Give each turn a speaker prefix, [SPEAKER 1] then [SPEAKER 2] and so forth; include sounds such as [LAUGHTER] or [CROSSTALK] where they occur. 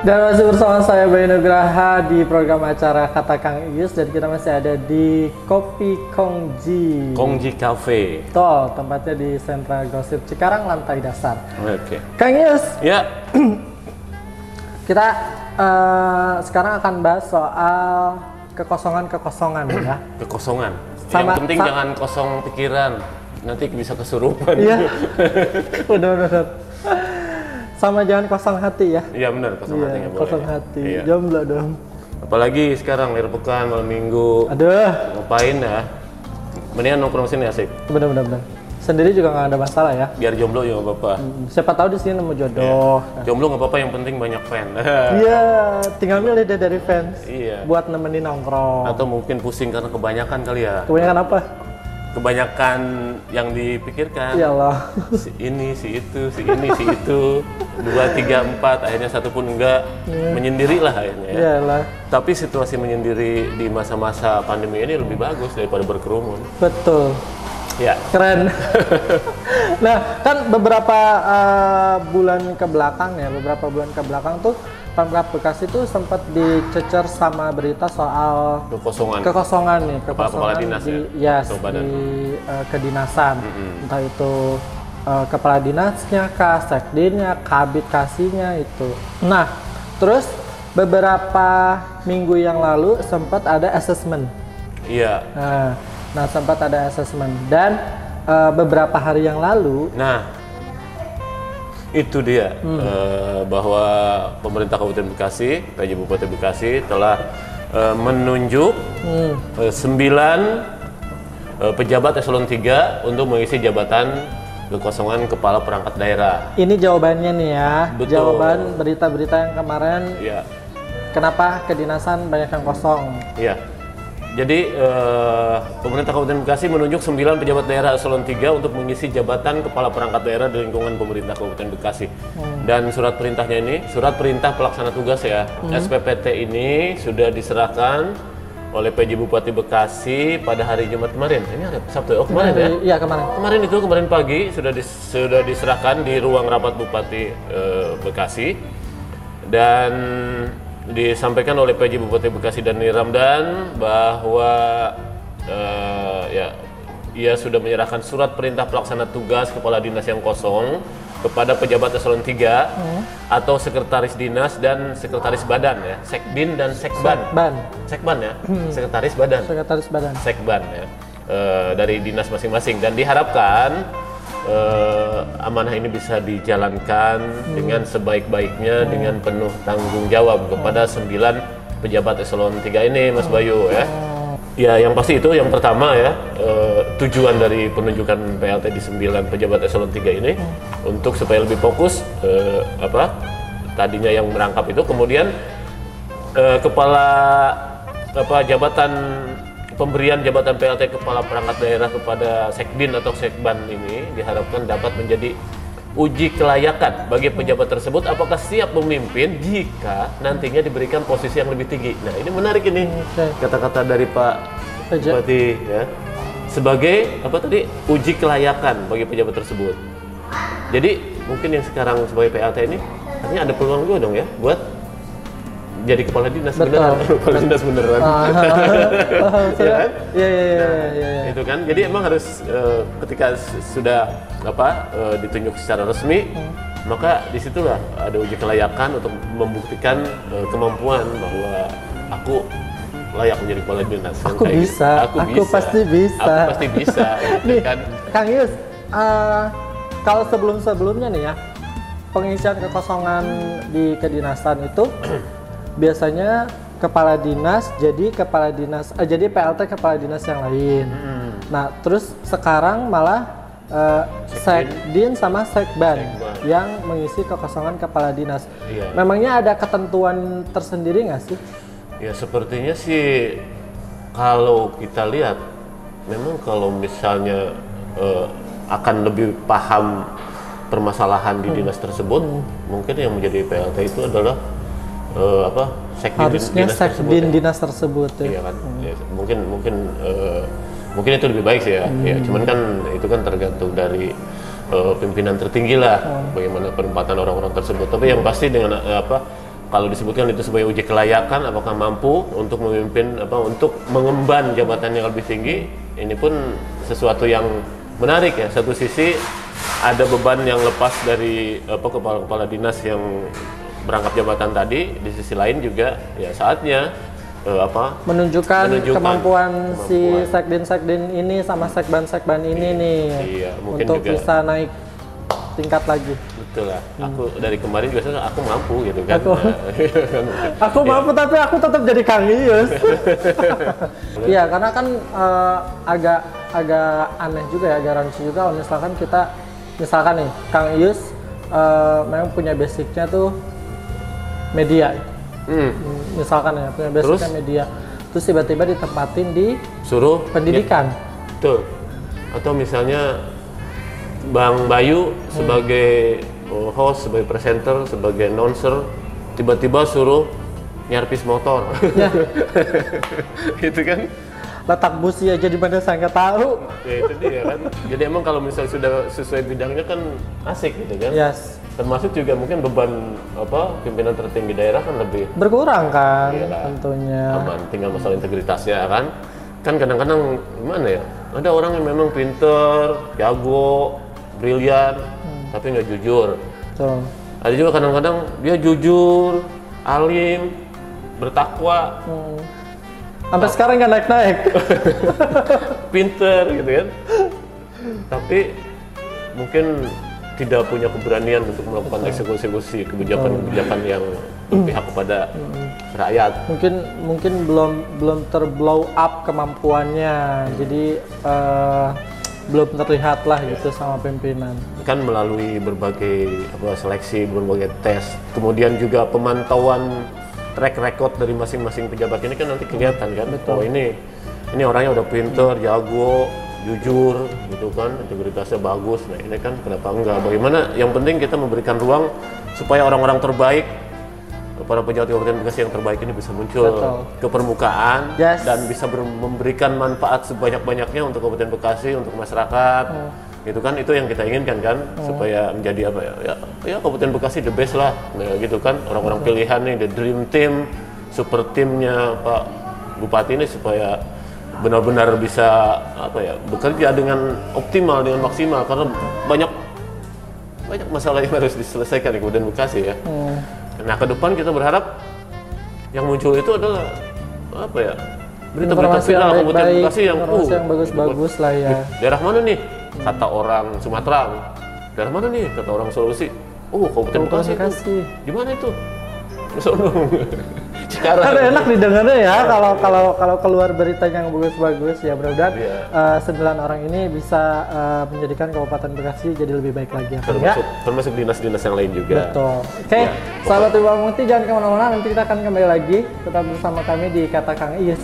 [SPEAKER 1] Dan masih bersama saya Bayu Nugraha di program acara Kata Kang Ius dan kita masih ada di Kopi Kongji.
[SPEAKER 2] Kongji Cafe.
[SPEAKER 1] Betul, tempatnya di Sentra Gosip Cikarang lantai dasar.
[SPEAKER 2] Oke.
[SPEAKER 1] Kang Ius,
[SPEAKER 2] Ya, [CLEARS THROAT]
[SPEAKER 1] kita eh, sekarang akan bahas soal kekosongan-kekosongan [CLEARS THROAT] ya.
[SPEAKER 2] kekosongan.
[SPEAKER 1] Sama-
[SPEAKER 2] Yang penting jangan kosong pikiran. Nanti bisa kesurupan.
[SPEAKER 1] Iya. [LAUGHS] Udah, udah, udah. Sama jangan kosong hati ya.
[SPEAKER 2] Iya benar, kosong hati
[SPEAKER 1] Iya,
[SPEAKER 2] nggak boleh.
[SPEAKER 1] kosong hati.
[SPEAKER 2] Iya.
[SPEAKER 1] Jomblo dong.
[SPEAKER 2] Apalagi sekarang akhir pekan, malam minggu.
[SPEAKER 1] Aduh,
[SPEAKER 2] Ngapain ya? Mendingan nongkrong sini asik.
[SPEAKER 1] bener-bener. bener. Sendiri juga nggak ada masalah ya.
[SPEAKER 2] Biar jomblo juga nggak apa-apa.
[SPEAKER 1] Siapa tahu di sini nemu jodoh.
[SPEAKER 2] Jomblo nggak apa-apa, yang penting banyak fan. [LAUGHS]
[SPEAKER 1] Iya, tinggal milih deh dari fans.
[SPEAKER 2] iya.
[SPEAKER 1] Buat nemenin nongkrong.
[SPEAKER 2] Atau mungkin pusing karena kebanyakan kali ya.
[SPEAKER 1] Kebanyakan apa?
[SPEAKER 2] Kebanyakan yang dipikirkan.
[SPEAKER 1] Ya Allah.
[SPEAKER 2] si ini, si itu, si ini, si itu, dua, tiga, empat, akhirnya satu pun enggak, menyendiri lah akhirnya ya.
[SPEAKER 1] Iyalah.
[SPEAKER 2] Tapi situasi menyendiri di masa-masa pandemi ini lebih bagus daripada berkerumun.
[SPEAKER 1] Betul.
[SPEAKER 2] Ya,
[SPEAKER 1] Keren. [LAUGHS] nah, kan beberapa uh, bulan ke belakang ya, beberapa bulan ke belakang tuh Pemkap Bekasi tuh sempat dicecer sama berita soal
[SPEAKER 2] kekosongan.
[SPEAKER 1] kekosongan nih,
[SPEAKER 2] Kepala-
[SPEAKER 1] kekosongan
[SPEAKER 2] kepala dinas
[SPEAKER 1] di
[SPEAKER 2] ya?
[SPEAKER 1] yes, di uh, kedinasan. Entah itu uh, kepala dinasnya kah, kabit kasihnya itu. Nah, terus beberapa minggu yang lalu sempat ada assessment.
[SPEAKER 2] Iya.
[SPEAKER 1] Nah, nah sempat ada assessment dan uh, beberapa hari yang lalu
[SPEAKER 2] Nah, itu dia eh, bahwa pemerintah Kabupaten Bekasi, PJ Bupati Bekasi telah eh, menunjuk eh, sembilan eh, pejabat eselon 3 untuk mengisi jabatan kekosongan kepala perangkat daerah.
[SPEAKER 1] ini jawabannya nih ya,
[SPEAKER 2] Betul.
[SPEAKER 1] jawaban berita-berita yang kemarin
[SPEAKER 2] Iya.
[SPEAKER 1] kenapa kedinasan banyak yang kosong.
[SPEAKER 2] Iya. Jadi eh, pemerintah Kabupaten Bekasi menunjuk 9 pejabat daerah eselon 3 untuk mengisi jabatan kepala perangkat daerah di lingkungan pemerintah Kabupaten Bekasi. Dan surat perintahnya ini, surat perintah pelaksana tugas ya, SPPT ini sudah diserahkan oleh PJ Bupati Bekasi pada hari Jumat kemarin. Ini hari Sabtu ya? Oh kemarin ya?
[SPEAKER 1] Iya kemarin.
[SPEAKER 2] Kemarin itu kemarin pagi sudah dis- sudah diserahkan di ruang rapat Bupati eh, Bekasi dan disampaikan oleh PJ Bupati Bekasi dan Ramdan bahwa eh, ya ia sudah menyerahkan surat perintah pelaksana tugas kepala dinas yang kosong kepada pejabat eselon 3 atau sekretaris dinas dan sekretaris badan ya, sekdin dan sekban.
[SPEAKER 1] Ban,
[SPEAKER 2] Sekban ya, sekretaris badan.
[SPEAKER 1] Sekretaris badan.
[SPEAKER 2] sekban ya. Eh, dari dinas masing-masing. Dan diharapkan eh, amanah ini bisa dijalankan dengan sebaik-baiknya dengan penuh tanggung jawab kepada sembilan pejabat eselon 3 ini Mas Bayu ya. Ya yang pasti itu yang pertama ya eh, tujuan dari penunjukan PLT di sembilan pejabat eselon 3 ini untuk supaya lebih fokus eh, apa tadinya yang merangkap itu kemudian eh, kepala apa jabatan pemberian jabatan PLT kepala perangkat daerah kepada sekdin atau sekban ini diharapkan dapat menjadi uji kelayakan bagi pejabat tersebut apakah siap memimpin jika nantinya diberikan posisi yang lebih tinggi. Nah ini menarik ini
[SPEAKER 1] Oke.
[SPEAKER 2] kata-kata dari Pak Bupati ya sebagai apa tadi uji kelayakan bagi pejabat tersebut. Jadi mungkin yang sekarang sebagai PLT ini artinya ada peluang juga dong ya buat jadi kepala dinas
[SPEAKER 1] Betul.
[SPEAKER 2] beneran, kepala dinas beneran.
[SPEAKER 1] Ah,
[SPEAKER 2] Iya [LAUGHS] kan?
[SPEAKER 1] Iya iya iya iya. iya.
[SPEAKER 2] Itu kan. Jadi emang harus eh, ketika sudah apa eh, ditunjuk secara resmi, maka di situlah ada uji kelayakan untuk membuktikan eh, kemampuan bahwa aku layak menjadi kepala dinas. Kan
[SPEAKER 1] Aku
[SPEAKER 2] gitu.
[SPEAKER 1] bisa, aku pasti bisa.
[SPEAKER 2] Aku pasti bisa. gitu
[SPEAKER 1] Nih,
[SPEAKER 2] kan.
[SPEAKER 1] Kang Yus, eh, kalau sebelum-sebelumnya nih ya, pengisian kekosongan di kedinasan itu biasanya kepala dinas jadi kepala dinas, eh, jadi PLT kepala dinas yang lain.
[SPEAKER 2] Hmm.
[SPEAKER 1] Nah, terus sekarang malah eh, sekdin sama sekban
[SPEAKER 2] Sekban.
[SPEAKER 1] yang mengisi kekosongan kepala dinas.
[SPEAKER 2] Iya.
[SPEAKER 1] Memangnya ada ketentuan tersendiri nggak sih?
[SPEAKER 2] Ya sepertinya sih kalau kita lihat memang kalau misalnya eh, akan lebih paham permasalahan di dinas tersebut, mungkin yang menjadi PLT itu adalah eh, apa sekdin
[SPEAKER 1] Harusnya
[SPEAKER 2] dinas tersebut
[SPEAKER 1] sekdin
[SPEAKER 2] ya.
[SPEAKER 1] dinas tersebut ya.
[SPEAKER 2] Iya kan, Ya, mungkin mungkin eh, mungkin itu lebih baik sih ya. Ya, cuman kan itu kan tergantung dari eh, pimpinan tertinggi lah, bagaimana penempatan orang-orang tersebut. Tapi yang pasti dengan eh, apa kalau disebutkan itu sebagai uji kelayakan apakah mampu untuk memimpin apa untuk mengemban jabatan yang lebih tinggi ini pun sesuatu yang menarik ya satu sisi ada beban yang lepas dari apa kepala-kepala dinas yang berangkat jabatan tadi di sisi lain juga ya saatnya eh, apa
[SPEAKER 1] menunjukkan,
[SPEAKER 2] Menunjukkan
[SPEAKER 1] kemampuan, si
[SPEAKER 2] kemampuan.
[SPEAKER 1] sekdin-sekdin ini sama sekban-sekban ini nih
[SPEAKER 2] iya, mungkin
[SPEAKER 1] untuk
[SPEAKER 2] juga.
[SPEAKER 1] bisa naik tingkat lagi.
[SPEAKER 2] betul lah aku dari kemarin juga saya, aku mampu gitu kan
[SPEAKER 1] Aku- [LAUGHS] Aku mampu tapi aku tetap jadi Kang Ius. [LAUGHS] Iya, karena kan eh, agak agak aneh juga ya, agak rancu juga kalau misalkan kita misalkan nih Kang Ius eh, memang punya basicnya tuh media.
[SPEAKER 2] hmm,
[SPEAKER 1] Hmm, Misalkan ya punya basicnya
[SPEAKER 2] Terus?
[SPEAKER 1] media. Terus tiba-tiba ditempatin di
[SPEAKER 2] suruh
[SPEAKER 1] pendidikan.
[SPEAKER 2] Betul. Atau misalnya Bang Bayu sebagai uh, host, sebagai presenter, sebagai announcer, tiba-tiba suruh nyarpis motor.
[SPEAKER 1] Ya. [LAUGHS]
[SPEAKER 2] itu kan?
[SPEAKER 1] Letak busi aja di mana saya nggak tahu.
[SPEAKER 2] Ya itu dia kan. Jadi emang kalau misalnya sudah sesuai bidangnya kan asik gitu kan.
[SPEAKER 1] Yes.
[SPEAKER 2] Termasuk juga mungkin beban apa pimpinan tertinggi daerah kan lebih
[SPEAKER 1] Berkurang kan
[SPEAKER 2] Iyalah.
[SPEAKER 1] tentunya.
[SPEAKER 2] aman tinggal masalah integritasnya kan kan kadang-kadang gimana ya ada orang yang memang pinter jago brilian tapi nggak jujur
[SPEAKER 1] Tuh.
[SPEAKER 2] ada juga kadang-kadang dia jujur alim bertakwa
[SPEAKER 1] Hmm. Sampai sekarang nggak naik-naik. [LAUGHS]
[SPEAKER 2] pinter gitu kan. Tapi mungkin tidak punya keberanian untuk melakukan eksekusi kebijakan-kebijakan yang berpihak kepada rakyat.
[SPEAKER 1] Mungkin mungkin belum belum terblow up kemampuannya. Jadi eh, belum terlihat lah gitu sama pimpinan.
[SPEAKER 2] Kan melalui berbagai apa, seleksi, berbagai tes, kemudian juga pemantauan track record dari masing-masing pejabat ini kan nanti kelihatan kan, oh ini ini orangnya udah pinter, jago, jujur, gitu kan, integritasnya bagus. Nah ini kan kenapa enggak? Bagaimana? Yang penting kita memberikan ruang supaya orang-orang terbaik para pejabat Kabupaten Bekasi yang terbaik ini bisa muncul
[SPEAKER 1] Betul.
[SPEAKER 2] ke permukaan
[SPEAKER 1] Yes.
[SPEAKER 2] dan bisa ber- memberikan manfaat sebanyak-banyaknya untuk Kabupaten Bekasi, untuk masyarakat. Gitu kan itu yang kita inginkan kan supaya menjadi apa ya? Ya, ya Kabupaten Bekasi the best lah. Nah, gitu kan orang-orang pilihan nih the dream team, super timnya Pak Bupati ini supaya benar-benar bisa apa ya bekerja dengan optimal dengan maksimal karena banyak banyak masalah yang harus diselesaikan di Kabupaten Bekasi ya. Nah ke depan kita berharap yang muncul itu adalah apa ya berita-berita viral Kabupaten Bekasi yang uh,
[SPEAKER 1] yang bagus-bagus lah ya.
[SPEAKER 2] daerah mana nih kata orang Sumatera daerah mana nih kata orang Sulawesi oh Kabupaten Bekasi, di mana itu di [LAUGHS] sono Cikarang
[SPEAKER 1] Kan enak didengarnya ya kalau kalau kalau keluar berita yang bagus-bagus ya mudah-mudahan
[SPEAKER 2] Iya.
[SPEAKER 1] eh, sembilan orang ini bisa eh, menjadikan Kabupaten Bekasi jadi lebih baik lagi ya. Ya?
[SPEAKER 2] termasuk termasuk dinas-dinas yang lain juga
[SPEAKER 1] Betul. Oke,
[SPEAKER 2] Ya,
[SPEAKER 1] sahabat Ibu Mukti jangan ke mana-mana. Nanti kita akan kembali lagi tetap bersama kami di Kata Kang Iis.